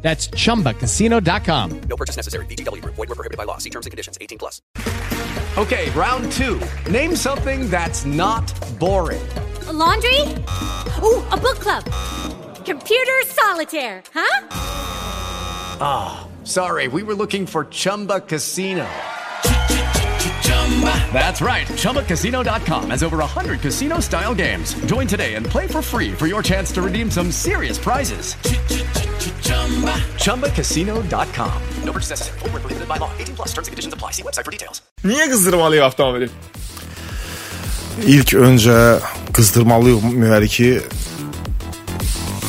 That's chumbacasino.com. No purchase necessary. VGW Group. Void were prohibited by law. See terms and conditions. 18 plus. Okay, round two. Name something that's not boring. A laundry? Ooh, a book club. Computer solitaire, huh? Ah, sorry, we were looking for Chumba Casino. That's right. ChumbaCasino.com has over 100 casino style games. Join today and play for free for your chance to redeem some serious prizes. ChumbaCasino.com. No purchase necessary. Void were prohibited by law. 18 plus terms and conditions apply. See website for details. Niye kızdırmalıyım avtomobili? İlk öncə qızdırmalıyıq mühərriki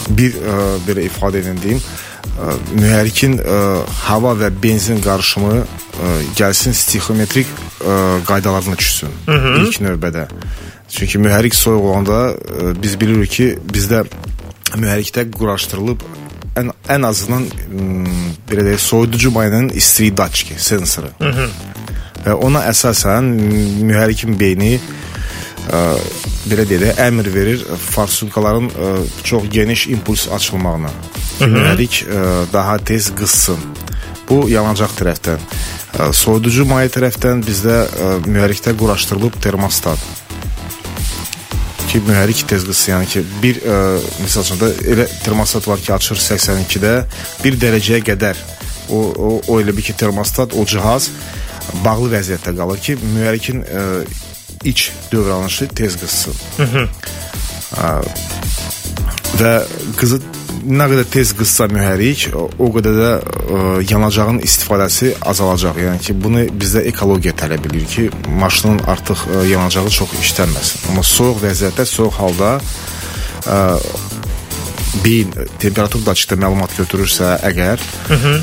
bir ə, belə ifadə edin deyim. Ə, mühərrikin ə, hava və benzin qarışımı ə, gəlsin stixometrik ə, qaydalarına düşsün. İlk növbədə. Çünki mühərrik soyuq olanda ə, biz bilirik ki, bizdə mühərrikdə quraşdırılıb ən ən azından m, belə deyək, soyuducu mayenin istilik datçiki, sensoru. Və ona əsasən mühərrikin beyni ə, belə deyək də əmr verir farsunkaların ə, çox geniş impuls açılmağına. Mühərrik ə, daha tez qızsın. Bu yanacaq tərəfdən. Soyuducu maye tərəfdən bizdə mühərrikdə quraşdırılıb termostat ki mühərrik tez qızsın. Yəni ki bir ə, misal üçün də elə termostat var ki açır 82-də 1 dərəcəyə qədər o, o, o elə bir ki termostat o cihaz bağlı vəziyyətdə qalır ki mühərrikin ə, iç dövranışı tez qızsın. Ə, və qızı nə qədər tez qızsa mühərrik, o, qədər də ə, yanacağın istifadəsi azalacaq. Yəni ki, bunu bizdə ekologiya tələb edir ki, maşının artıq ə, yanacağı çox işlənməsin. Amma soyuq vəziyyətdə, soyuq halda ə, beyin temperatur daçıqda məlumat götürürsə əgər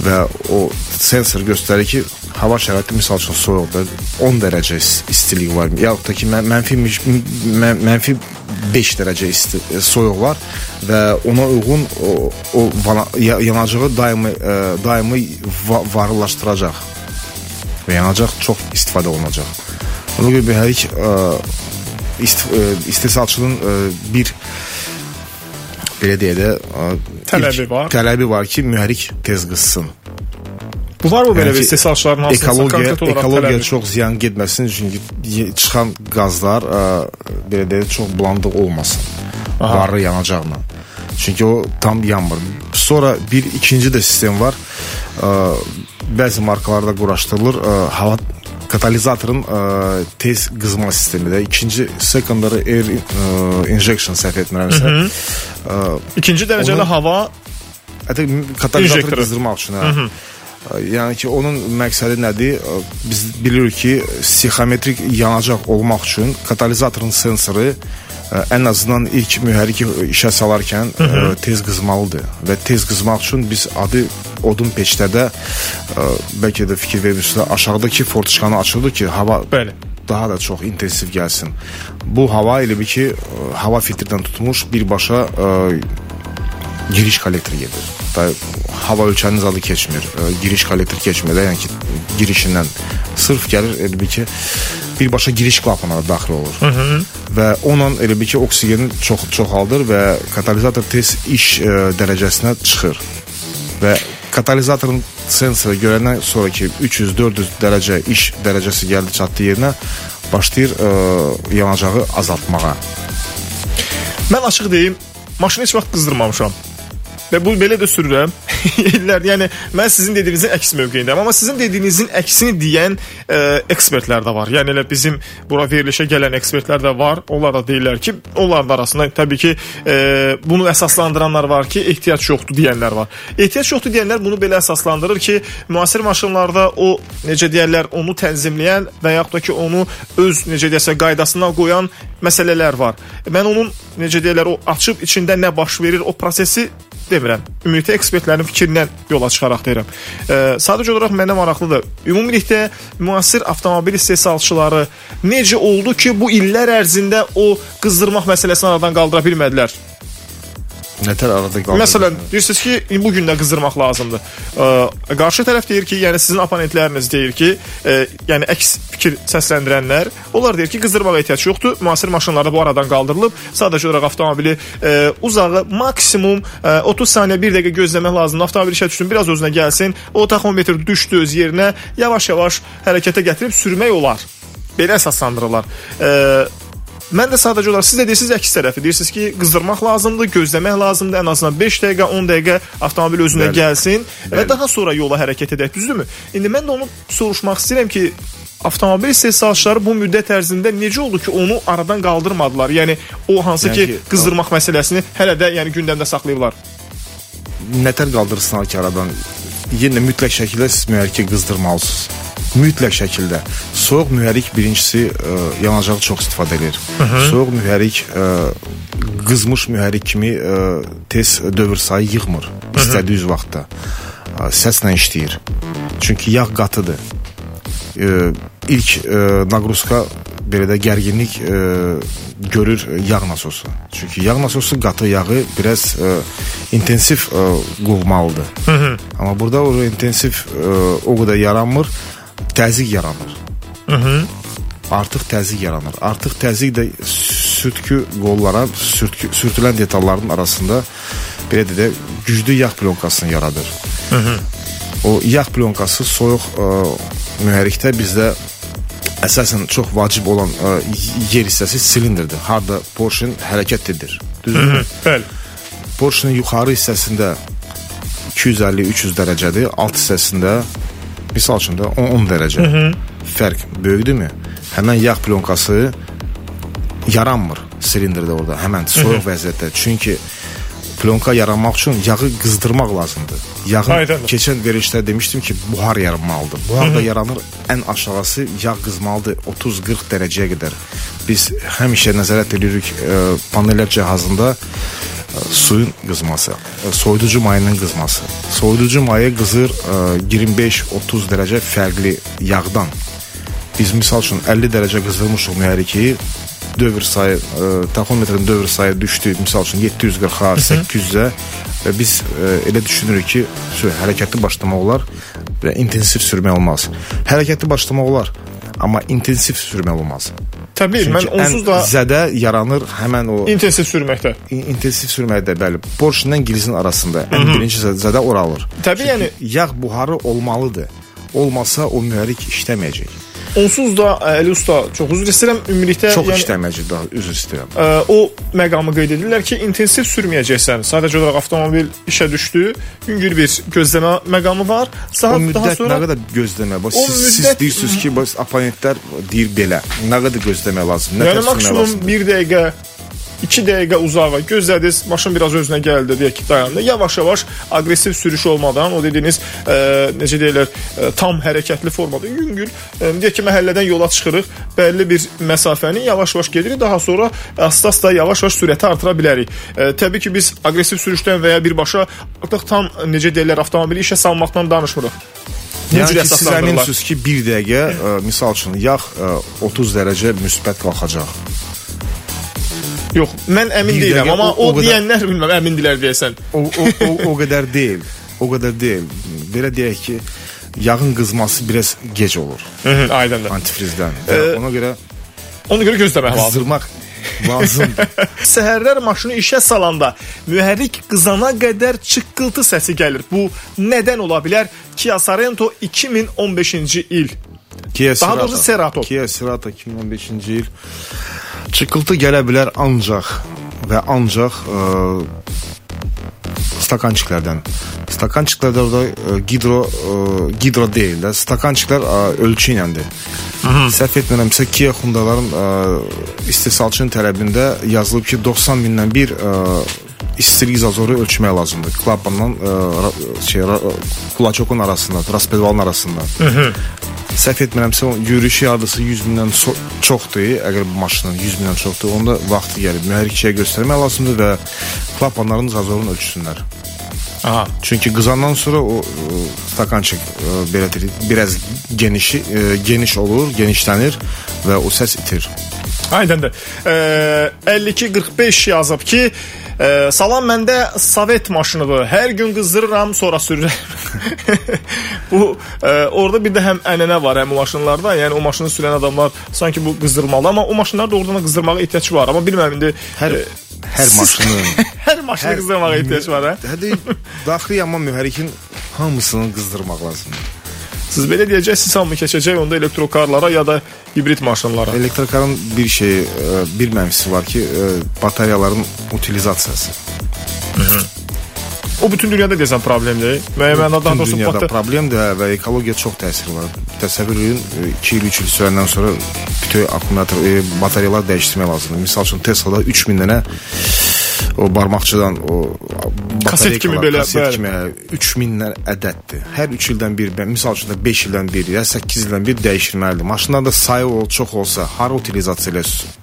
və o sensor göstərir ki, hava şəraiti misal üçün soyuqdur, 10 dərəcə is- istilik var, yaxud da ki mən- mənfi mən- mənfi 5 dərəcə isti, e, soyuq var və ona uyğun o, o vana- ya- yanacağı daimi ə, daimi va varlılaşdıracaq və yanacaq çox istifadə olunacaq. Ona görə mühərrik ə, ist, ə, istehsalçının ə, bir belə deyək də Tələbi var. Tələbi var ki, mühərrik tez qızsın. Bu var mı belə Yəni bir ki, istehsalçıların hansısa ekologiya konkret olaraq ekologiya tələbi? çox ziyan getməsin çünki ye- çıxan qazlar ə, belə deyək çox bulandıq olmasın. Varlı yanacaqla. Çünki o tam yanmır. Sonra bir ikinci də sistem var. Ə, bəzi markalarda quraşdırılır ə, hava katalizatorun ə, tez qızma sistemi də ikinci secondary air ə, injection səhv etmirəmsə. Ə, İkinci dərəcəli Onun- hava Hətta katalizatoru İnjektoru. qızdırmaq üçün. Yəni ki, onun məqsədi nədir? Biz bilirik ki, psixometrik yanacaq olmaq üçün katalizatorun sensoru ən azından ilk mühərriki işə salarkən ə, tez qızmalıdır və tez qızmaq üçün biz adı odun peçlərdə ə, bəlkə də fikir vermişsiniz aşağıdakı fortişkanı açıldı ki, hava Bəli. daha da çox intensiv gəlsin. Bu hava elə bir ki, hava filtrdən tutmuş birbaşa giriş kollektor gedir. Da hava ölçənin zadı keçmir. Ə, giriş kollektor keçmir də, yəni ki, girişindən sırf gəlir elə bir ki, birbaşa giriş qapına daxil olur. Hı -hı. Və onunla elə bir ki, oksigenin çox çoxaldır və katalizator tez iş ə, dərəcəsinə çıxır. Və katalizatorun sensoru görəndən sonraki 300-400 dərəcə iş dərəcəsi gəldi çatdı yerinə başlayır ə, yanacağı azaltmağa. Mən açıq deyim, maşını heç vaxt qızdırmamışam. Və bu belə də sürürəm. İllər, yəni mən sizin dediyinizin əks mövqeyindəyəm, amma sizin dediyinizin əksini deyən e, ekspertlər də var. Yəni elə bizim bura verilişə gələn ekspertlər də var. Onlar da deyirlər ki, onların da arasında təbii ki, e, bunu əsaslandıranlar var ki, ehtiyac yoxdur deyənlər var. Ehtiyac yoxdur deyənlər bunu belə əsaslandırır ki, müasir maşınlarda o necə deyirlər, onu tənzimləyən və yaxud da ki, onu öz necə deyəsə qaydasına qoyan məsələlər var. Mən onun necə deyirlər, o açıb içində nə baş verir, o prosesi demirəm. Ümumilikdə ekspertlərin fikrindən yola çıxaraq deyirəm. E, sadəcə olaraq mənə maraqlıdır. Ümumilikdə müasir avtomobil istehsalçıları necə oldu ki, bu illər ərzində o qızdırmaq məsələsini aradan qaldıra bilmədilər? Nətər arada qaldı? Məsələn, deyirsiniz ki, bu gün də qızdırmaq lazımdır. Ə, qarşı tərəf deyir ki, yəni sizin oponentləriniz deyir ki, ə, yəni əks fikir səsləndirənlər, onlar deyir ki, qızdırmağa ehtiyac yoxdur. Müasir maşınlarda bu aradan qaldırılıb. Sadəcə olaraq avtomobili ə, uzağı maksimum ə, 30 saniyə 1 dəqiqə gözləmək lazımdır. Avtomobil işə düşsün, biraz özünə gəlsin. O taxometr düşdü öz yerinə, yavaş-yavaş hərəkətə gətirib sürmək olar. Belə əsaslandırırlar. Ə, Mən də sadəcə olaraq siz də deyirsiniz əks tərəfi. Deyirsiniz ki, qızdırmaq lazımdır, gözləmək lazımdır. Ən azından 5 dəqiqə, 10 dəqiqə avtomobil özünə Bəli. gəlsin və Bəli. daha sonra yola hərəkət edək, düzdürmü? İndi mən də onu soruşmaq istəyirəm ki, avtomobil istehsalçıları bu müddət ərzində necə oldu ki, onu aradan qaldırmadılar? Yəni o hansı Yəni ki, qızdırmaq məsələsini hələ də yəni gündəmdə saxlayıblar. nətər qaldırsınlar ki, aradan yenə mütləq şəkildə siz mühərriki qızdırmalısınız. Mütləq şəkildə. Soyuq mühərrik birincisi ə, yanacağı çox istifadə edir. Soyuq mühərrik ə, qızmış mühərrik kimi ə, tez dövr sayı yığmır istədiyi öz vaxtda. Ə, Səslə işləyir. Çünki yağ qatıdır. Ə, ilk ə, naqruzka belə də gərginlik ə, görür yağ nasosu. Çünki yağ nasosu qatı yağı biraz ə, intensiv ə, qovmalıdır. Amma burada o intensiv ə, o qədər yaranmır, təzyiq yaranır. Artıq təzyiq yaranır. Artıq təzyiq də sürtkü qollara, sürtkü, sürtülən detalların arasında belə də güclü yağ plonkasını yaradır. O yağ plonkası soyuq ə, mühərrikdə bizdə əsasən çox vacib olan ə, yer hissəsi silindirdir. Harda Porsche hərəkət edir. Düzdürmü? Bəli. Porsche-nin yuxarı hissəsində 250-300 dərəcədir, alt hissəsində misal üçün də 10 dərəcə. Fərq böyükdürmü? Həmin yağ plonkası yaranmır silindirdə orada, həmən soyuq vəziyyətdə. Çünki plonka yaranmaq üçün yağı qızdırmaq lazımdır. Yağın Aydındır. keçən verilişdə demişdim ki, buhar yaranmalıdır. Buhar da yaranır ən aşağısı yağ qızmalıdır 30-40 dərəcəyə qədər. Biz həmişə nəzarət edirik e, paneller cihazında suyun qızması, e, soyuducu mayının qızması. Soyuducu mayı qızır e, 25-30 dərəcə fərqli yağdan. Biz misal üçün 50 dərəcə qızdırmışıq mühərriki, dövr sayı, ə, taxometrin dövr sayı düşdü, misal üçün 740-a, 800-ə və biz elə düşünürük ki, sü, hərəkətli başlamaq olar və intensiv sürmək olmaz. Hərəkətli başlamaq olar, amma intensiv sürmək olmaz. Təbii, mən Çünki ən onsuz da zədə yaranır həmən o intensiv sürməkdə. in- intensiv sürməkdə bəli. Porsche-dən gilizin arasında ən birinci zə- zədə ora alır. Təbii, yəni- yağ buharı olmalıdır. Olmasa o mühərrik işləməyəcək. Onsuz da Əli usta çox üzr istəyirəm ümumilikdə Çox yəni işləməyəcək daha üzr istəyirəm. ə, o məqamı qeyd edirlər ki, intensiv sürməyəcəksən. Sadəcə olaraq avtomobil işə düşdü, yüngül bir gözləmə məqamı var. O Saat daha müddət sonra nə qədər gözləmə? Bax O siz, siz müddət- deyirsiniz ki, bax oponentlər deyir belə. Nə qədər gözləmək lazım? Nə yəni maksimum lazımdır? 1 dəqiqə 2 dəqiqə uzağa gözlədiniz, maşın biraz özünə gəldi, deyək ki, dayandı. Yavaş-yavaş aqressiv sürüş olmadan, o dediyiniz ə, necə deyirlər, ə, tam hərəkətli formada yüngül, ə, deyək ki, məhəllədən yola çıxırıq, bəlli bir məsafəni yavaş-yavaş gedirik, daha sonra asta-asta yavaş-yavaş sürəti artıra bilərik. Ə, təbii ki, biz aqressiv sürüşdən və ya birbaşa artıq tam necə deyirlər, avtomobili işə salmaqdan danışmırıq. Yəni ki, siz əminsiniz ki, 1 dəqiqə ə, misal üçün yağ ə, 30 dərəcə müsbət qalxacaq. Yox, mən əmin Bir deyiləm, amma o- o, o qədər- deyənlər bilməm, əmindilər deyəsən. O o o, o qədər deyil. O qədər deyil. Belə deyək ki, yağın qızması biraz gec olur Hı, Aydındır. antifrizdən. Və ona görə Ona görə gözləmək lazım. qızdırmaq lazımdır. Səhərlər maşını işə salanda mühərrik qızana qədər çıqqıltı səsi gəlir. Bu nədən ola bilər? Kia Sorento 2015-ci il. Kia Daha Cerato. doğrusu Cerato. Kia Cerato 2015-ci il. Çıqqıltı gələ bilər ancaq və ancaq ə, stakançiklərdən. Stakançiklərdə orada ə, gidro ə, gidro deyil də, stakançiklər ə, ölçü iləndir. Səhv etmirəmsə Kia Hyundai'ların istehsalçının tələbində yazılıb ki 90 mindən bir ə, istilik zazoru ölçmək lazımdır. Klapanla ə, şey kulaçokun arasında, raspedvalın arasında. Səhv etmirəmsə o yürüyüş yardısı 100 mindən so çoxdur. Əgər bu maşının 100 mindən çoxdur, onda vaxtı gəlib mühərrikçiyə göstərmək lazımdır və klapanların zazorunu ölçsünlər. Aha. Çünki qızandan sonra o, o stakançıq e, belə deyək, biraz geniş e, geniş olur, genişlənir və o səs itir. Aydındır. Ee, 5245 yazıb ki, e, salam məndə Sovet maşınıdır. Hər gün qızdırıram, sonra sürürəm. bu e, orada bir də həm ənənə var həm o maşınlarda. Yəni o maşını sürən adamlar sanki bu qızdırmalı, amma o maşınlar doğrudan da qızdırmağa ehtiyac var. Amma bilmirəm indi Hər e, hər maşının hər maşını Hər- qızdırmağa ehtiyac var, hə? Hədə daxili yanma mühərrikin hamısını qızdırmaq lazımdır. Siz belə deyəcəksiniz, hamı keçəcək onda elektrokarlara ya da hibrid maşınlara. Elektrokarın bir şeyi, e, bir mənfisi var ki, e, bataryaların utilizasiyası. O bütün dünyada deyəsən problemdir. Müəyyən mənada daha Bütün doğrusu dünyada batar problemdir hə, və ekologiya çox təsir var. Təsəvvür edin, 2 il, 3 il sürəndən sonra bütün akkumulyator, e, bataryalar dəyişdirmək lazımdır. Misal üçün Tesla'da 3000 dənə o barmaqçıdan o Kaset kimi belə, kaset bəli. kimi hə, 3000 dənə ədəddir. Hər 3 ildən bir, misal üçün də 5 ildən bir, ya 8 ildən bir dəyişdirməlidir. Maşınlarda sayı ol, çox olsa, hara utilizasiya eləsin?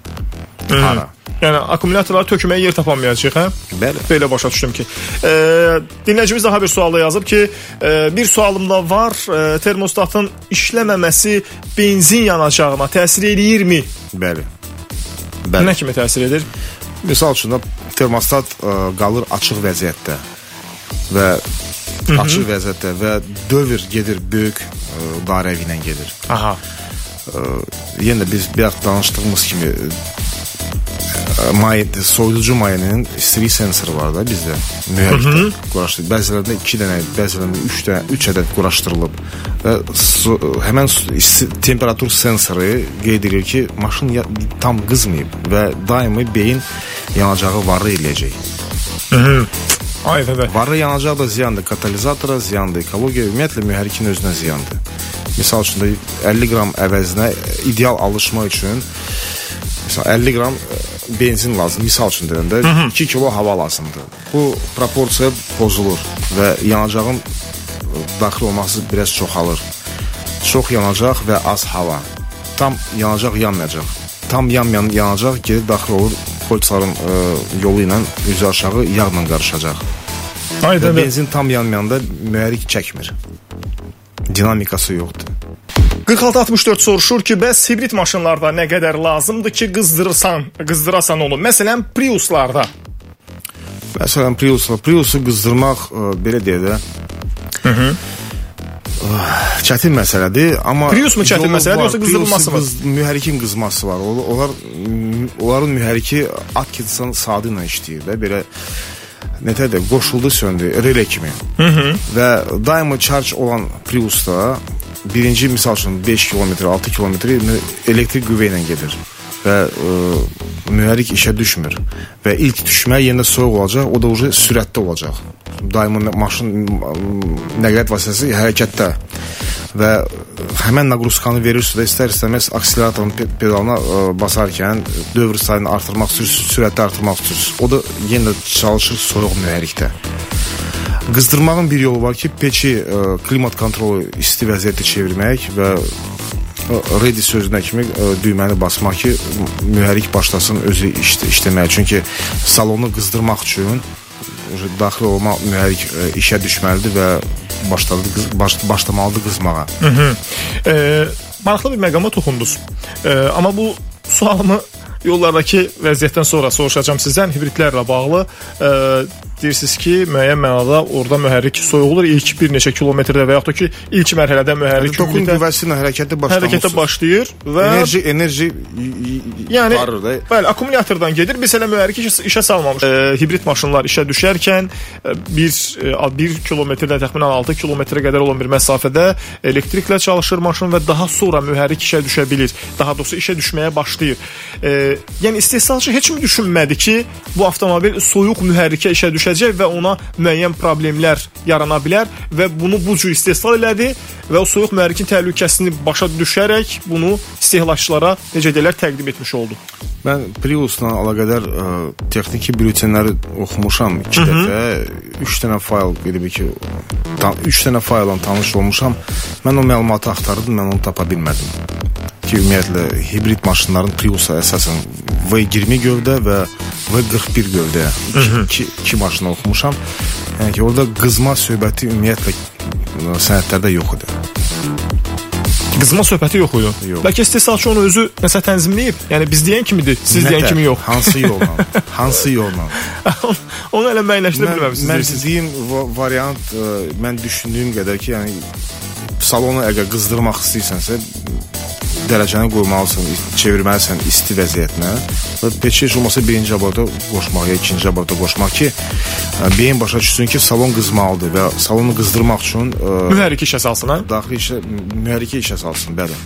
Hara? Yəni akkumulyatorları tökməyə yer tapamayacaq, hə? Bəli. Belə başa düşdüm ki. E, dinləyicimiz daha bir sualda yazıb ki, e, bir sualım da var. E, termostatın işləməməsi benzin yanacağına təsir eləyirmi? Bəli. Nə kimi təsir edir? Misal üçün termostat ə, qalır açıq vəziyyətdə və açıq vəziyyətdə və dövr gedir böyük ə, dairəvi ilə gedir. Aha. Yenə də biz bir vaxt danışdığımız kimi ə, may soyuducu mayenin istilik sensoru var da bizdə mühərrikdə quraşdırılıb. Bəzilərində 2 dənə, bəzilərində 3 dənə, 3 ədəd quraşdırılıb. Və su, həmin temperatur sensoru qeyd edir ki, maşın ya, tam qızmayıb və daimi beyin yanacağı varı eləyəcək. Aydındır. Varı yanacağı da ziyandır katalizatora, ziyandır ekologiya, ümumiyyətlə mühərrikin özünə ziyandır. Misal üçün də 50 qram əvəzinə ideal alışma üçün Məsələn 50 qram benzin lazım. Misal üçün deyəndə 2 kilo hava lazımdır. Bu proporsiya pozulur və yanacağın e, daxil olması biraz çoxalır. Çox yanacaq və az hava. Tam yanacaq yanmayacaq. Tam yanmayan yanacaq geri daxil olur kolçaların ə, yolu ilə üzü aşağı yağla qarışacaq. Aydındır. benzin tam yanmayanda mühərrik çəkmir. Dinamikası yoxdur. 4664 soruşur ki, bəs hibrid maşınlarda nə qədər lazımdır ki, qızdırırsan, qızdırasan onu? Məsələn, Priuslarda. Məsələn, Priusla, Priusu qızdırmaq ə, belə deyək də. Hı Çətin məsələdir, amma Prius mu çətin məsələdir, yoxsa qızdırılması mı? Qız, mühərrikin qızması var. Onlar onların mühərriki Atkinson sadı ilə işləyir də, belə nətə də qoşuldu söndü, relay kimi. Hı -hı. Və daima charge olan Priusda birinci misal üçün 5 kilometr, 6 kilometr elektrik qüvvə ilə gedir və ə, mühərrik işə düşmür və ilk düşmə yerində soyuq olacaq, o da uje sürətdə olacaq. Daima maşın nəqliyyat vasitəsi hərəkətdə və həmən naqruzkanı verirsə də istər-istəməz akseleratorun pe- pedalına ə, basarkən dövr sayını artırmaq istəyirsiniz, sürəti artırmaq istəyirsiniz. O da yenə çalışır soyuq mühərrikdə. Qızdırmağın bir yolu var ki, peçi ə, klimat kontrolu isti vəziyyətə çevirmək və ə, ready sözünə kimi ə, düyməni basmaq ki, mühərrik başlasın özü işlə, işləməyə. Çünki salonu qızdırmaq üçün daxil olma mühərrik ə, işə düşməlidir və başladı qız, baş, başlamalıdır qızmağa. E, maraqlı bir məqama toxundunuz. E, amma bu sualımı yollardakı vəziyyətdən sonra soruşacağam sizdən hibridlərlə bağlı. E, deyirsiniz ki, müəyyən mənada orada mühərrik soyuq olur ilk bir neçə kilometrdə və yaxud da ki, ilk mərhələdə mühərrik Tokun hibriddə qüvvəsi ilə hərəkətə başlamışsınız. hərəkətə başlayır və Enerji enerji Yəni varır da. bəli, akkumulyatordan gedir. Biz elə mühərrik işə, salmamış. E, hibrid maşınlar işə düşərkən e, 1 1 kilometrdən təxminən 6 kilometrə qədər olan bir məsafədə elektriklə çalışır maşın və daha sonra mühərrik işə düşə bilir. Daha doğrusu işə düşməyə başlayır. E, yəni istehsalçı heç mi düşünmədi ki, bu avtomobil soyuq mühərrikə işə düşəcək və ona müəyyən problemlər yarana bilər və bunu bu cür istehsal elədi və o soyuq mühərrikin təhlükəsini başa düşərək bunu istehlakçılara necə deyirlər təqdim etmiş oldu. Mən Priusla əlaqədar ə, texniki bültenləri oxumuşam 2 dəfə. 3 dənə fayl qeyd ki, 3 dənə faylla tanış olmuşam. Mən o məlumatı axtardım, mən onu tapa bilmədim. Ki ümumiyyətlə hibrid maşınların Priusa əsasən V20 gövdə və V41 gövdə iki, iki, iki maşını oxumuşam. Yəni ki, orada qızma söhbəti ümumiyyətlə ə, sənədlərdə yox idi. Qızma söhbəti yox idi. Bəlkə istehsalçı onu özü nəsə tənzimləyib. Yəni biz deyən kimidir, siz deyən Nətər? kimi yox. Hansı yolla? hansı yolla? onu hələ müəyyənləşdirə Mən, bilməmisiniz. mən dediyim va- variant ə, mən düşündüyüm qədər ki, yəni salonu əgər qızdırmaq istəyirsənsə dərəcəni qoymalısan, çevirməlisən isti vəziyyətinə və peçi heç olmasa birinci aborda qoşmaq ya ikinci aborda qoşmaq ki, ə, beyin başa düşsün ki, salon qızmalıdır və salonu qızdırmaq üçün ə, Mühərrik işə salsın ha. daxili işə mühərrikə işə salsın, bəli.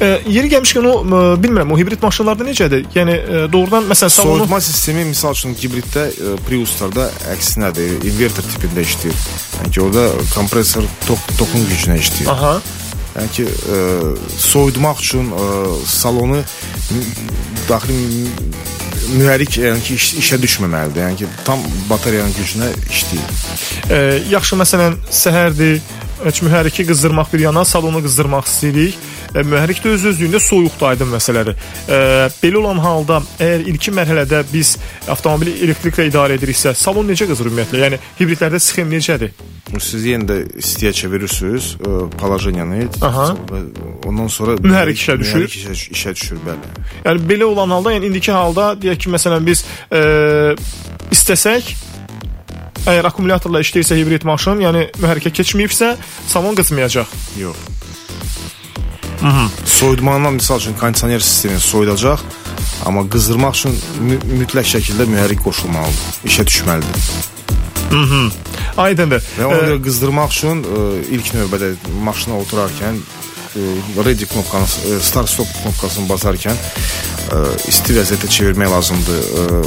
E, yeri gəlmişkən o e, bilmirəm o hibrid maşınlarda necədir? Yəni e, doğrudan məsələn salonu Soyutma sistemi misal üçün hibriddə ə, Priuslarda əksinədir, inverter tipində işləyir. Yəni orada kompresor tok tokun gücünə işləyir. Aha. Yəni ki, ə, soyutmaq üçün ə, salonu mü- daxili mü- mühərrik yəni ki, iş, işə düşməməlidir. Yəni ki, tam batareyanın gücünə işləyir. E, yaxşı məsələn səhərdir mühərriki qızdırmaq bir yana, salonu qızdırmaq istəyirik. E, mühərrik də öz özlüyündə soyuqdur aydın məsələdir. E, belə olan halda əgər ilkin mərhələdə biz avtomobili elektriklə idarə ediriksə, salon necə qızır ümumiyyətlə? Yəni hibridlərdə sxem necədir? Siz yenə də istiyə çevirirsiniz ə, poложениyanı Aha. və ondan sonra Mühərrik işə düşür. Mühərrik işə, işə düşür, bəli. Yəni belə olan halda, yəni indiki halda deyək ki, məsələn biz e, istəsək əgər akkumulyatorla işləyirsə hibrid maşın, yəni mühərrikə keçməyibsə, salon qızmayacaq. Yox. Soyutmandan misal üçün kondisioner sistemi soyudacaq, amma qızdırmaq üçün mü mütləq şəkildə mühərrik qoşulmalıdır, işə düşməlidir. Aydındır. Və E, görə qızdırmaq üçün ə, ilk növbədə maşına oturarkən ə, ready knopkanı, ə, start stop knopkasını basarkən ə, isti vəziyyətə çevirmək lazımdır. Ə,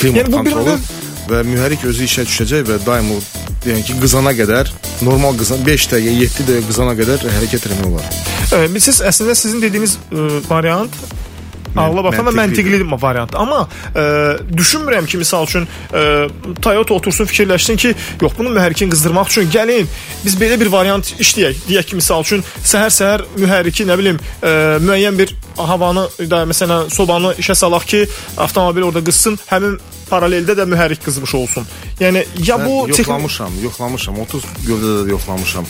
klimat Yəni kontrolu növ- və mühərrik özü işə düşəcək və daim o yəni ki, qızana qədər normal qızan 5 dəqiqə, 7 dəqiqə qızana qədər hərəkət etmək olar. e, biz siz əslində sizin dediyiniz e, variant ağla baxanda məntiqli variant. Amma e, düşünmürəm ki, misal üçün e, Toyota otursun fikirləşsin ki, yox bunu mühərrikin qızdırmaq üçün gəlin biz belə bir variant işləyək. Deyək ki, misal üçün səhər-səhər mühərriki nə bilim e, müəyyən bir havanı da məsələn sobanı işə salaq ki, avtomobil orada qızsın, həmin paraleldə də mühərrik qızmış olsun. Yəni ya Mən bu yoxlamışam, yoxlamışam. 30 gövdədə də yoxlamışam.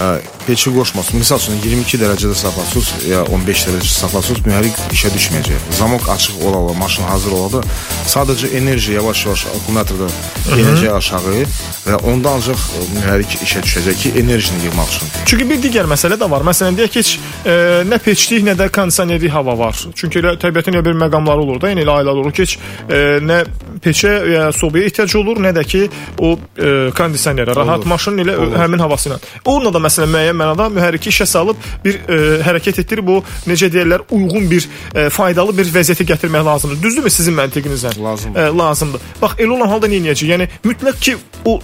Ə, peçi qoşmasın. Məsəl üçün 22 dərəcədə saxlasınız ya 15 dərəcədə saxlasınız, mühərrik işə düşməyəcək. Zamok açıq ola-ola, maşın hazır ola da sadəcə enerji yavaş-yavaş akkumulyatorda enəcək aşağı və onda ancaq ə, mühərrik işə düşəcək ki, enerjini yığmaq üçün. Çünki bir digər məsələ də var. Məsələn, deyək ki, heç e, nə peçlik, nə də kondisionerli hava var. Çünki elə təbiətin elə bir məqamları olur da, yəni elə aylar olur ki, heç e, nə peçə ya sobaya ehtiyac olur, nə də ki, o e, kondisionerə, rahat Olur. maşının elə Olur. həmin havası ilə. Onunla da məsələn müəyyən mənada mühərriki işə salıb bir e, hərəkət etdirib o necə deyirlər, uyğun bir e, faydalı bir vəziyyətə gətirmək lazımdır. Düzdürmü sizin məntiqinizlə? Lazımdır. E, lazımdır. Bax, elə olan halda nə edəcək? Yəni mütləq ki, o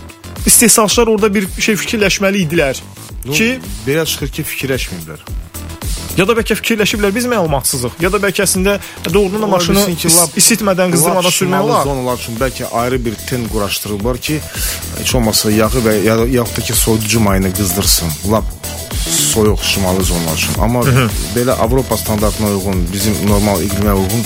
istehsalçılar orada bir şey fikirləşməli idilər ki, belə çıxır ki, fikirləşməyiblər. Ya da bəlkə fikirləşiblər biz məlumatsızıq, ya da bəlkə əslində doğrudan da maşını ki, lap- isitmədən, qızdırmadan Lap sürmək olar. Zonalar üçün bəlkə ayrı bir ten quraşdırıblar ki, heç olmasa yağı və ya yaxud da ki soyuducu mayını qızdırsın. Lap soyuq şimali zonalar üçün. Amma belə Avropa standartına uyğun, bizim normal iqlimə uyğun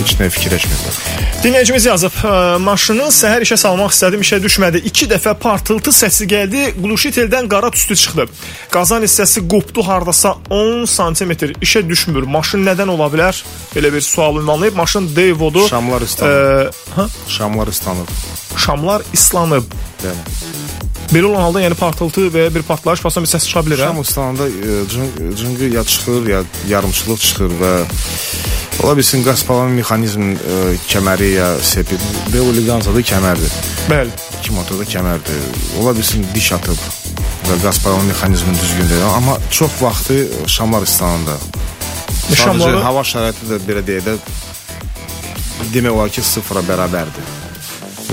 heç nə fikirləşmirlər. Dinləyicimiz yazıb, ə, maşını səhər işə salmaq istədim, işə düşmədi. 2 dəfə partıltı səsi gəldi, qluşiteldən qara tüstü çıxdı. Qazan hissəsi qopdu hardasa 10 sm. İşə düşmür. Maşın nədən ola bilər? Belə bir sual ünvanlayıb. Maşın Devodu Şamlar islanıb. ha? Şamlar islanıb. Şamlar islanıb. Bəli. Belə olan halda yəni partıltı və ya bir partlayış basan bir səs çıxa bilər, hə? Şam islananda e, cın- cıngı ya çıxır, ya yarımçılıq çıxır və ola bilsin qaz palan mexanizmin e, kəməri ya sepi. Və o liqanzada kəmərdir. Bəli. İki motorda kəmərdir. Ola bilsin diş atıb və qaz palan mexanizmin düzgün deyil. Amma çox vaxtı şamlar. Sadəcə Şamları hava şəraiti də belə deyək də demək olar ki, sıfıra bərabərdir.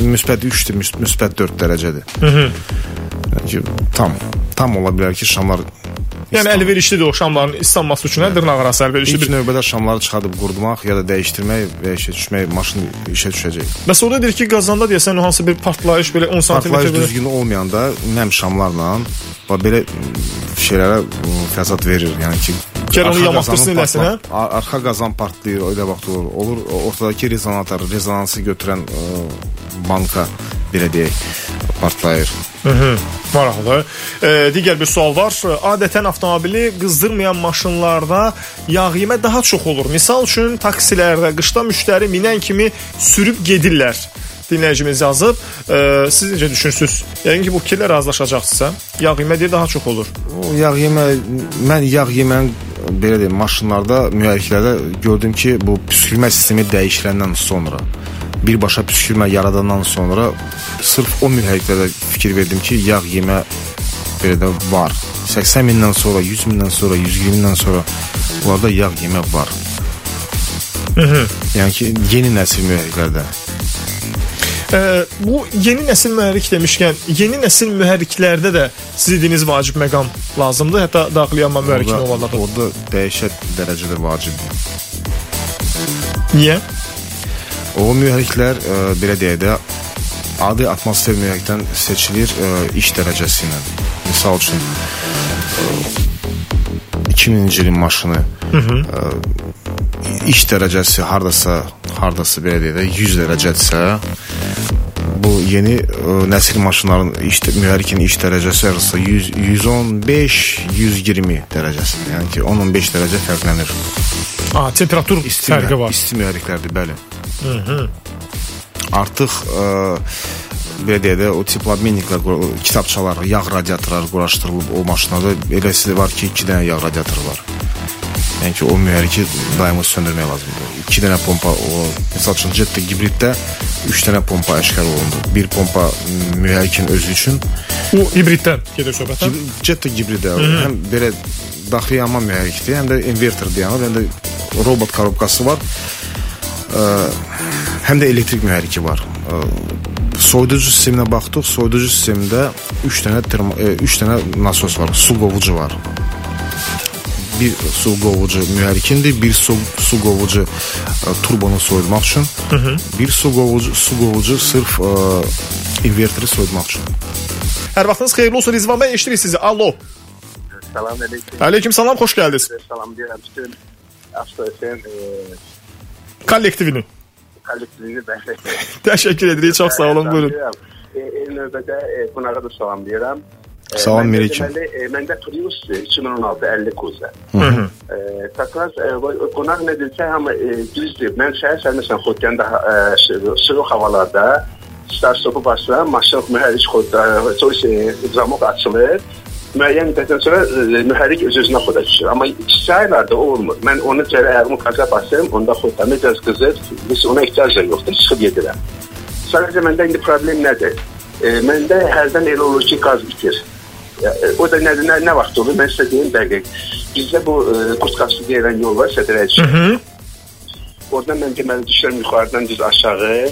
Müsbət 3-dür, müs- müsbət 4 dərəcədir. Yəni ki, tam tam ola bilər ki, şamlar Yəni əlverişlidir o şamların islanması üçün, hə, dırnaq arası əlverişli İlk bir. növbədə şamları çıxardıb qurutmaq ya da dəyişdirmək və işə düşmək maşın işə düşəcək. Bəs orada deyir ki, qazanda deyəsən o hansı bir partlayış belə 10 sm Partlayış belə. düzgün olmayanda nəm şamlarla və belə şeylərə fəsad verir. Yəni ki, Gər onu arxa yamaqdırsın qazanın eləsin, hə? partla- ar- Arxa qazan partlayır, elə vaxt olur. Olur ortadakı rezonatör, rezonansı götürən ə, banka belə deyək, partlayır. Maraqlı. E, digər bir sual var. Adətən avtomobili qızdırmayan maşınlarda yağ yemə daha çox olur. Misal üçün taksilərdə qışda müştəri minən kimi sürüb gedirlər. Dinləyicimiz yazıb. E, siz necə düşünürsüz? Yəqin ki bu fikirlə razılaşacaqsınızsa. Yağ yemə deyir daha çox olur. O yağ yemə mən yağ yemən belə deyim, maşınlarda, mühərriklərdə gördüm ki, bu püskürmə sistemi dəyişiləndən sonra birbaşa püskürmə yaradandan sonra sırf o mühərriklərdə fikir verdim ki, yağ yemə belə də var. 80 mindən sonra, 100 mindən sonra, 120 mindən sonra bunlarda yağ yemə var. yəni ki, yeni nəsil mühərriklərdə. E, bu yeni nəsil mühərrik demişkən, yeni nəsil mühərriklərdə də siz dediyiniz vacib məqam lazımdır. Hətta daxili yanma mühərrikin Orada, olanlarda. orada dəhşət dərəcədə vacibdir. Niyə? O mühərriklər ə, belə deyək də adi atmosfer mühərrikdən seçilir ə, iş dərəcəsi ilə. Məsəl üçün ə, 2000-ci ilin maşını ə, iş dərəcəsi hardasa hardasa belə deyək də 100 dərəcədirsə bu yeni ə, nəsil maşınların iş mühərrikin iş dərəcəsi arası 100 115 120 dərəcəsində. Yəni ki 10-15 dərəcə fərqlənir. A, temperatur İsti, fərqi var. İsti mühərriklərdir, bəli. Artıq ə, belə deyək də o tiplomeniklər, qura- kitabçalar, yağ radiatorları quraşdırılıb o maşınlarda eləsi var ki, 2 dənə yağ radiatoru var. Yəni ki, o mühərriki daima söndürmək lazımdır. 2 dənə pompa o məsəl üçün Jetta hibriddə 3 dənə pompa aşkar olundu. Bir pompa mühərrikin özü üçün, Bu hibriddən gedir söhbət. hə? Jetta hibridə həm belə daxili yanma mühərrikdir, həm də invertor dayanır, həm də robot korobkası var. Ə, həm də elektrik mühərriki var. Ə, soyuducu sisteminə baxdıq. Soyuducu sistemində 3 dənə termo, 3 dənə nasos var, su qovucu var. Bir su qovucu mühərrikindir, bir su, su qovucu ə, turbonu soyutmaq üçün, bir su qovucu su qovucu sırf ə, inverteri soyutmaq üçün. Hər vaxtınız xeyirli olsun Rizvan bəy, eşidirik sizi. Alo. Salam aleyküm. Aleyküm salam, xoş gəldiniz. Salam deyirəm bütün Avtosen e, Kollektivini. kollektivini bəxş Təşəkkür edirik, çox sağ olun, buyurun. E, eyni növbədə e, qonağa da salam deyirəm. E, Salam, məndə Merikim. deməli, e, Məndə Prius 2016 50 kuza. E, Takas e, bu- qonaq amma e, düzdür. Mən şəhər sərməsən xodkəndə e, sı- soyuq havalarda start stopu basıram, maşın mühərrik xodda, soyuq e, zamok açılır. müəyyən müddətdən sonra e, mühərrik öz-özünə xoda düşür. Amma kiçik aylarda o olmur. Mən onu cərə ayağımı qaza basıram, onda xodda biraz qızır, biz ona ehtiyac da yoxdur, çıxıb gedirəm. Sadəcə məndə indi problem nədir? E, məndə hərdən elə olur ki, qaz bitir. O da nədir, nə, nə vaxt olur? Mən sizə deyim dəqiq. Bizdə bu Qurtqaşı deyilən yol var, Sədrəc. Oradan mən deməli düşürəm yuxarıdan düz aşağı.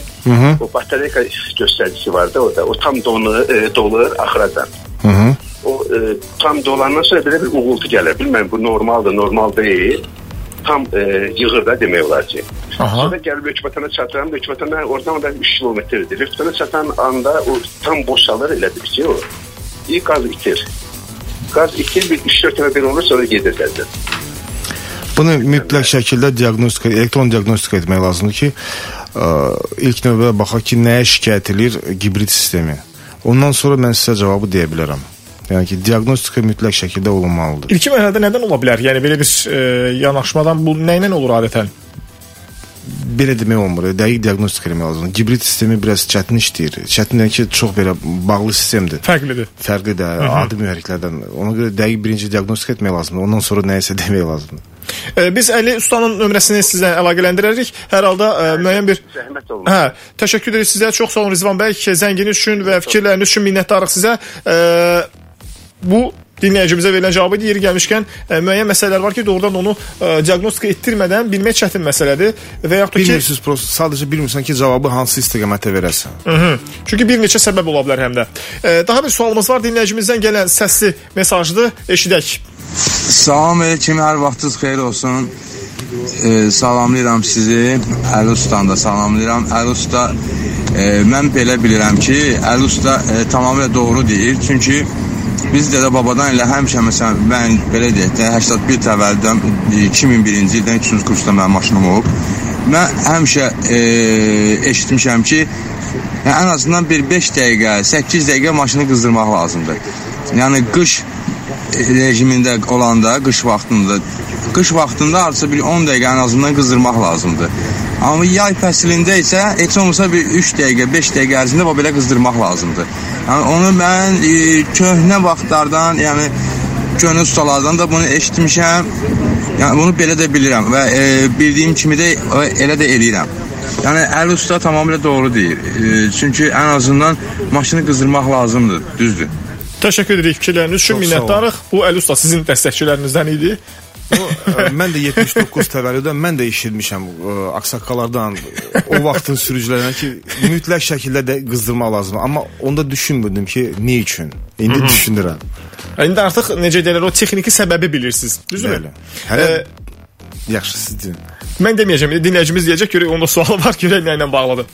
O batareyka göstəricisi var da orada. O tam donu, e, dolur axıracan. O e, tam dolandan sonra belə bir uğultu gəlir. Bilmirəm bu normaldır, normal deyil. Tam e, yığır da demək olar ki. Aha. Sonra gəlib Hökmətana çatıram. Hökmətana oradan da 3 kilometrdir. Hökmətana çatan anda o tam boşalır elə bir ki o. İlk qaz itir. Qaz itir bir 3-4 dəfə belə olur sonra gedir qəzet. Bunu mütləq şəkildə diaqnostika, elektron diaqnostika etmək lazımdır ki, ə, ilk növbədə baxaq ki, nəyə şikayət edir gibrid sistemi. Ondan sonra mən sizə cavabı deyə bilərəm. Yəni ki, diaqnostika mütləq şəkildə olunmalıdır. İlkin mərhələdə nədən ola bilər? Yəni belə bir e, yanaşmadan bu nə ilə olur adətən? Belə demək olmur. Dəqiq diaqnostika etmək lazımdır. Gibrid sistemi biraz çətin işləyir. Çətin yəni ki, çox belə bağlı sistemdir. Fərqlidir. Fərqlidir adi mühərriklərdən. Ona görə dəqiq birinci diaqnostika etmək lazımdır. Ondan sonra nəyisə demək lazımdır. E, biz Əli ustanın nömrəsini sizə əlaqələndirərik. Hər halda e, müəyyən bir Zəhmət olmaz. Hə, təşəkkür ederiz sizə. Çox sağ olun Rizvan bəy. Zənginiz üçün və fikirləriniz üçün minnətdarıq sizə. E, bu dinləyicimizə verilən cavabı yeri gəlmişkən e, müəyyən məsələlər var ki, doğrudan onu e, diaqnostika etdirmədən bilmək çətin məsələdir və yaxud da ki, Bilmirsiniz, prosta sadəcə bilmirsən ki, cavabı hansı istiqamətə verəsən. Hı. Çünki bir neçə səbəb ola bilər həm də. E, daha bir sualımız var. Dinləyicimizdən gələn səsli mesajdır. Eşidək. Salam aleyküm, hər vaxtınız xeyir olsun. E, salamlayıram sizi. Əli ustan da salamlayıram. Əli usta, e, mən belə bilirəm ki, Əli usta e, tamamilə doğru deyir. Çünki biz dədə babadan elə həmişə məsələn mən belə deyək də 81 təvəllüddən e, 2001-ci ildən 3-cü kursda mənim maşınım olub. Mən həmişə e, eşitmişəm ki, Yəni ən azından bir 5 dəqiqə, 8 dəqiqə maşını qızdırmaq lazımdır. Yəni qış rejimində olanda, qış vaxtında, qış vaxtında artıq bir 10 dəqiqə ən azından qızdırmaq lazımdır. Amma yay fəslində isə heç olmasa bir 3 dəqiqə, 5 dəqiqə ərzində belə qızdırmaq lazımdır. Yəni onu mən e, köhnə vaxtlardan, yəni köhnə ustalardan da bunu eşitmişəm. Yəni bunu belə də bilirəm və e, bildiyim kimi də e, elə də eləyirəm. Yəni Əli usta tamamilə doğru deyir. E, çünki ən azından maşını qızdırmaq lazımdır, düzdür. Təşəkkür edirik fikirləriniz üçün minnətdarıq. Bu Əli usta sizin dəstəkçilərinizdən idi. Ə, mən də 79 təvəllüdən mən də eşitmişəm ə, ağsaqqallardan o vaxtın sürücülərindən ki, mütləq şəkildə də qızdırmaq lazımdır. Amma onda düşünmürdüm ki, nə üçün? İndi düşünürəm. İndi artıq necə deyirlər, o texniki səbəbi bilirsiniz. Düzdürmü? Bəli. Hələ Ə, yaxşı siz deyin. Mən deməyəcəm, dinləyicimiz deyəcək, görək onda sualı var, görək nə ilə bağlıdır.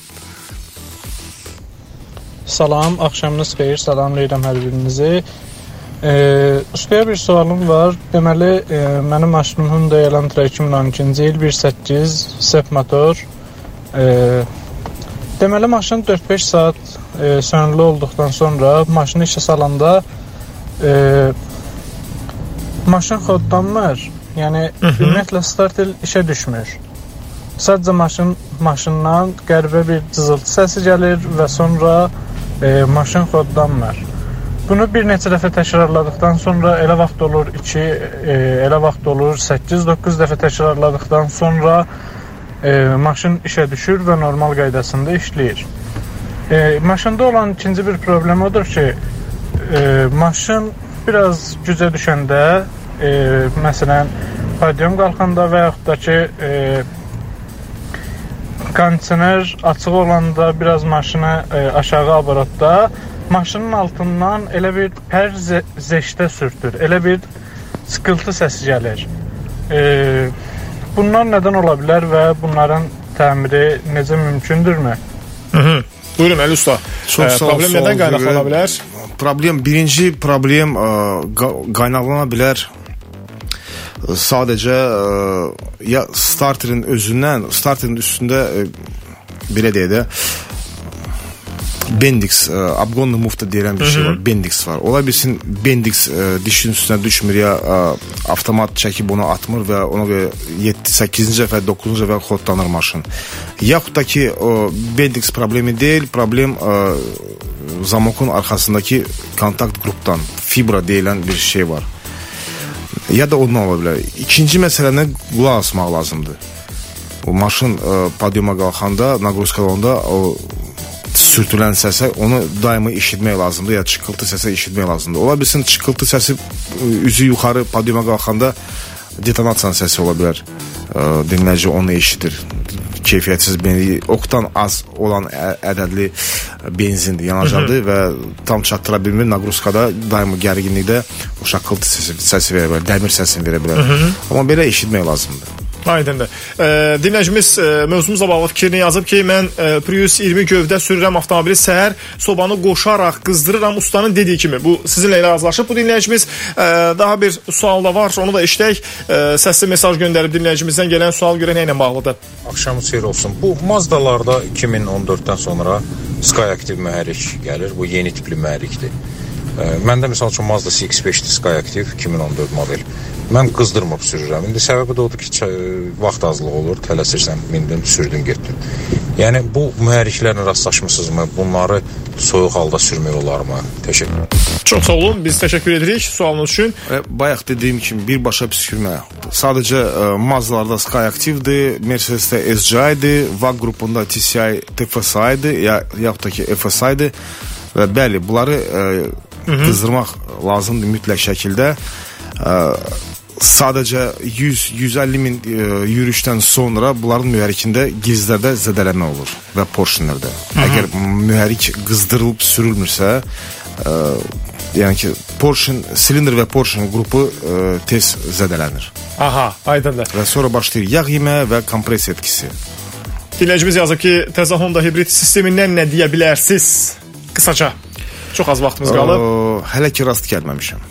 Salam, axşamınız xeyir. Salamlayıram hər birinizi. E, ustaya bir sualım var. Deməli, e, mənim maşınım Hyundai Elantra 2012-ci il 1.8 sep motor. E, deməli maşın 4-5 saat e, sönülü olduqdan sonra maşını işə salanda e, maşın xodlanmır. Yəni ümumiyyətlə starter işə düşmür. Sadəcə maşın maşından qəribə bir cızıltı səsi gəlir və sonra e, maşın xodlanmır. Bunu bir neçə dəfə təkrarladıqdan sonra elə vaxt olur 2, e, elə vaxt olur 8-9 dəfə təkrarladıqdan sonra e, maşın işə düşür və normal qaydasında işləyir. E, maşında olan ikinci bir problem odur ki, e, maşın biraz gücə düşəndə, e, məsələn, podium qalxanda və yaxud da ki, e, kondisioner açıq olanda biraz maşını e, aşağı aparatda maşının altından elə bir pər ze- zeşdə sürtür. Elə bir sıkıltı səsi gəlir. E, bunlar nədən ola bilər və bunların təmiri necə mümkündürmü? Buyurun Əli usta. Çox Ə, sağ problem nədən qaynaqlana bilər? Problem birinci problem ə, qa- qaynaqlana bilər ə, sadəcə ə, ya starterin özündən, starterin üstündə ə, belə deyək də Bendix, ə, abqonlu mufta deyilən bir şey var. Bendix var. Ola bilsin Bendix ə, dişin üstünə düşmür ya ə, avtomat çəkib onu atmır və ona görə 7 8-ci dəfə, 9-cu dəfə xodlanır maşın. Yaxud da ki, o Bendix problemi deyil, problem ə, zamokun arxasındakı kontakt qrupdan fibra deyilən bir şey var. Ya da ondan ola bilər. İkinci məsələni qulaq asmaq lazımdır. O maşın ə, podiuma qalxanda, naqruzka olanda o sürtülən səsə onu daima eşitmək lazımdır ya çıqqıltı səsi eşitmək lazımdır. Ola bilsin çıqqıltı səsi ə, üzü yuxarı podiuma qalxanda detonasiyanın səsi ola bilər. Ə, dinləyici onu eşidir. Keyfiyyətsiz benzin, oktan az olan ədədli benzindir, yanacaqdır və tam çatdıra bilmir. Naqruzkada daima gərginlikdə o şaqqıltı səsi, səsi verə bilər, dəmir səsini verə bilər. Amma belə eşitmək lazımdır. Aydındır. E, dinləyicimiz e, mövzumuzla bağlı fikrini yazıb ki, mən e, Prius 20 gövdə sürürəm avtomobili səhər sobanı qoşaraq qızdırıram ustanın dediyi kimi. Bu sizinlə razılaşıb. Bu dinləyicimiz e, daha bir sual da var. Onu da eşidək. E, səsli mesaj göndərib dinləyicimizdən gələn sual görə nə ilə bağlıdır? Axşamınız xeyir olsun. Bu Mazdalarda 2014-dən sonra Skyactiv mühərrik gəlir. Bu yeni tipli mühərrikdir. Ə, Məndə məsəl üçün Mazda CX-5-dir Skyactiv 2014 model. Mən qızdırmıb sürürəm. İndi səbəbi də odur ki, vaxt azlığı olur, tələsirsən, mindin, sürdün, getdin. Yəni bu mühərriklərlə rastlaşmısınızmı? Bunları soyuq halda sürmək olarmı? Təşəkkür. Çox sağ olun. Biz təşəkkür edirik sualınız üçün. E, Bayaq dediyim kimi birbaşa püskürmə. Sadəcə e, Mazdalarda Skyactiv-dir, Mercedes-də SGI-dir, VAG qrupunda TCI TFSI-dir, ya yaxud da ki FSI-dir və bəli, bunları e, qızdırmaq lazımdır mütləq şəkildə. E, sadəcə 100-150 min e, yürüyüşdən sonra bunların mühərrikində gizlərdə zədələnmə olur və porşinlərdə. Əgər mühərrik qızdırılıb sürülmürsə, e, yəni ki, porşin, silindr və porşin qrupu e, tez zədələnir Aha, aydındır. və sonra başlayır yağ yemə və kompressiya etkisi. Dinləyicimiz yazıb ki, təzə Honda hibrid sistemindən nə deyə bilərsiniz? Qısaca. Çox az vaxtımız qalıb. Hələ ki rast gəlməmişəm.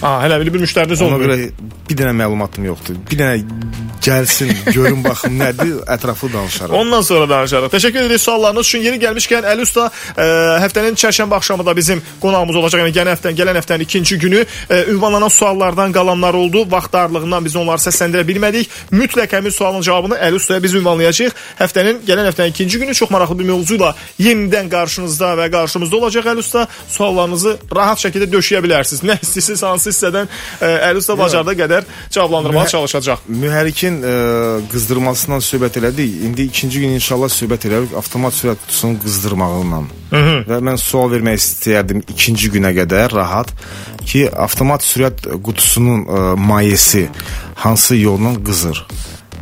Ha, hələ bir müştəriniz Ona olmuyor. görə bir dənə məlumatım yoxdur. Bir dənə gəlsin, görün baxım nədir, ətraflı danışarıq. Ondan sonra danışarıq. Təşəkkür edirik suallarınız üçün. Yeri gəlmişkən Əli Usta e, həftənin çərşənbə axşamı da bizim qonağımız olacaq. Yəni gələn həftənin, gələn həftənin ikinci günü e, ünvanlanan suallardan qalanlar oldu. Vaxt darlığından biz onları səsləndirə bilmədik. Mütləq həmin sualın cavabını Əli Ustaya biz ünvanlayacağıq. Həftənin gələn həftənin ikinci günü çox maraqlı bir mövzuyla yenidən qarşınızda və qarşımızda olacaq Əli Usta. Suallarınızı rahat şəkildə döşəyə bilərsiniz. Nə istəyirsiniz, hansı hissədən e, Əli Usta bacardığı qədər cavablandırmağa çalışacaq. Mühərrikin ə, qızdırmasından söhbət elədik. İndi ikinci gün inşallah söhbət elərik avtomat sürət qutusunun qızdırmağından. Və mən sual vermək istəyərdim ikinci günə qədər rahat ki, avtomat sürət qutusunun ə, mayesi hansı yolla qızır?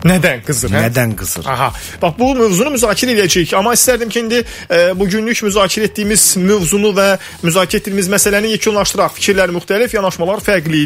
Nədən qızır? hə? Nədən qızır? Aha. Bax bu mövzunu müzakirə edəcəyik, amma istərdim ki, indi e, bu günlük müzakirə etdiyimiz mövzunu və müzakirə etdiyimiz məsələni yekunlaşdıraq. Fikirlər müxtəlif, yanaşmalar fərqli idi.